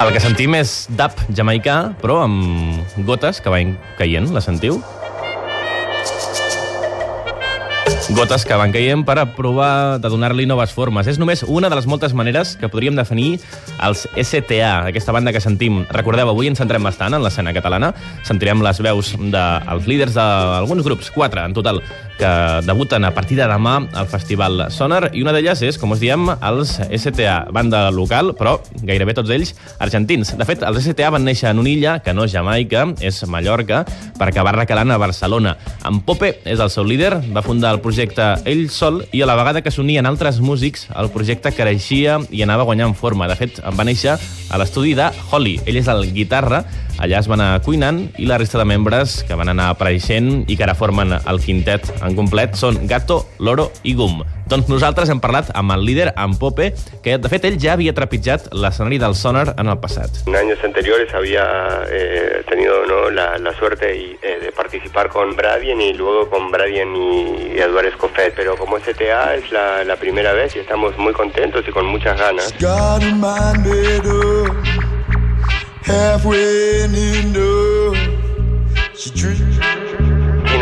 El que sentim és dub jamaicà, però amb gotes que van caient. La sentiu? Gotes que van caient per provar de donar-li noves formes. És només una de les moltes maneres que podríem definir els STA, aquesta banda que sentim. Recordeu, avui ens centrem bastant en l'escena catalana. Sentirem les veus dels líders d'alguns grups, quatre en total, que debuten a partir de demà al Festival Sonar, i una d'elles és, com us diem, els STA, banda local, però gairebé tots ells argentins. De fet, els STA van néixer en una illa que no és Jamaica, és Mallorca, per acabar recalant a Barcelona. En Pope és el seu líder, va fundar el projecte ell sol i a la vegada que s'unien altres músics, el projecte creixia i anava guanyant forma. De fet, va néixer a l'estudi de Holly. Ell és el guitarra, allà es va anar cuinant i la resta de membres que van anar apareixent i que ara formen el quintet en complet són Gato, Loro i Gum. Doncs nosaltres hem parlat amb el líder, amb Pope, que de fet ell ja havia trepitjat l'escenari del Sonar en el passat. En años anteriores había eh, tenido ¿no? la, la, suerte y, eh, de participar con Bradien y luego con Bradien y, y Eduardo Escofet, pero como STA es la, la, primera vez y estamos muy contentos y con muchas ganas. halfway enough She drink.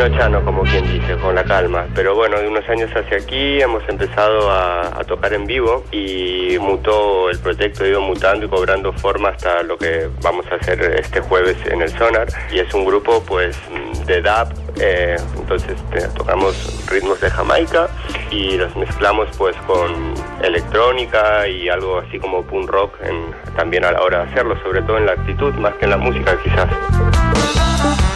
Chano, como quien dice, con la calma. Pero bueno, de unos años hacia aquí hemos empezado a, a, tocar en vivo y mutó el proyecto, ha ido mutando y cobrando forma hasta lo que vamos a hacer este jueves en el Sonar. Y es un grupo pues de dub, eh, entonces eh, tocamos ritmos de Jamaica y los mezclamos pues con electrónica y algo así como punk rock en, también a la hora de hacerlo, sobre todo en la actitud más que en la música quizás.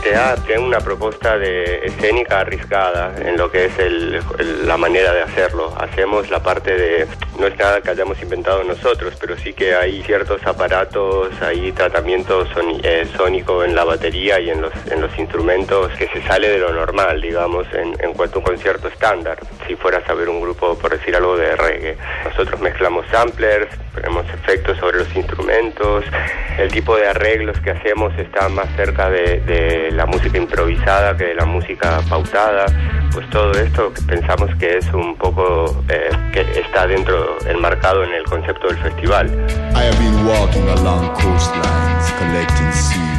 STA tiene una propuesta de escénica arriesgada en lo que es el, el, la manera de hacerlo. Hacemos la parte de, no es nada que hayamos inventado nosotros, pero sí que hay ciertos aparatos, hay tratamiento son, eh, sónico en la batería y en los, en los instrumentos que se sale de lo normal, digamos, en, en cuanto a un concierto estándar. Si fueras a ver un grupo, por decir algo, de reggae. Nosotros mezclamos samplers, ponemos efectos sobre los instrumentos, el tipo de arreglos que hacemos está más cerca de, de la música improvisada que de la música pautada, pues todo esto pensamos que es un poco eh, que está dentro, enmarcado en el concepto del festival. I have been walking along coastlines collecting seaweed.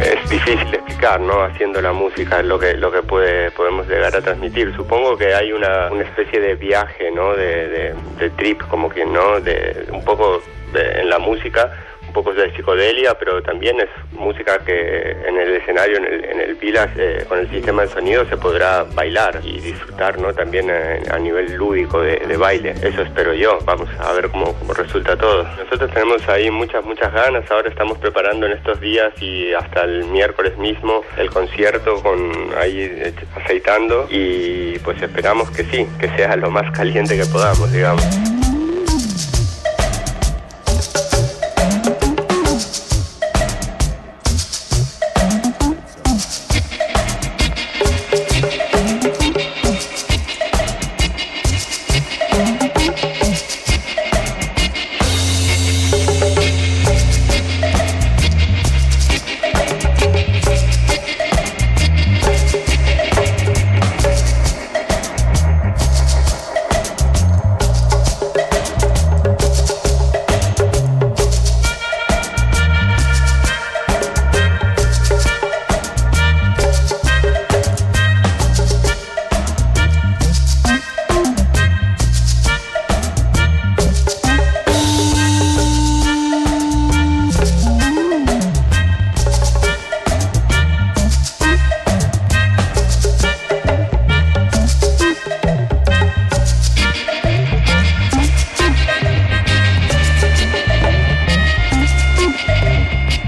Es difícil explicar, ¿no? Haciendo la música lo que lo que puede podemos llegar a transmitir. Supongo que hay una, una especie de viaje, ¿no? De, de, de trip, como que no, de un poco de, en la música poco de psicodelia, pero también es música que en el escenario, en el, en el Pilas, eh, con el sistema de sonido se podrá bailar y disfrutar, ¿no? También a, a nivel lúdico de, de, baile. Eso espero yo. Vamos a ver cómo, cómo, resulta todo. Nosotros tenemos ahí muchas, muchas ganas. Ahora estamos preparando en estos días y hasta el miércoles mismo el concierto con ahí aceitando y pues esperamos que sí, que sea lo más caliente que podamos, digamos.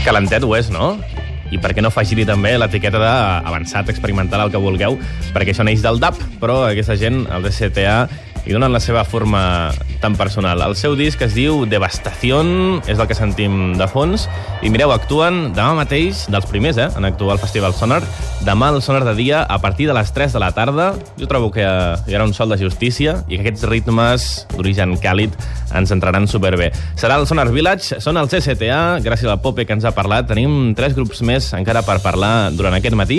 Calentet ho és, no? I per què no afegir-hi també l'etiqueta d'avançat, experimental, el que vulgueu, perquè això neix del DAP, però aquesta gent, el DCTA, i donen la seva forma tan personal. El seu disc es diu Devastación, és el que sentim de fons, i mireu, actuen demà mateix, dels primers, eh, en actuar al Festival Sonar, demà al Sonar de dia, a partir de les 3 de la tarda. Jo trobo que hi haurà un sol de justícia i que aquests ritmes d'origen càlid ens entraran superbé. Serà el Sonar Village, són els STA, gràcies al Pope que ens ha parlat. Tenim tres grups més encara per parlar durant aquest matí.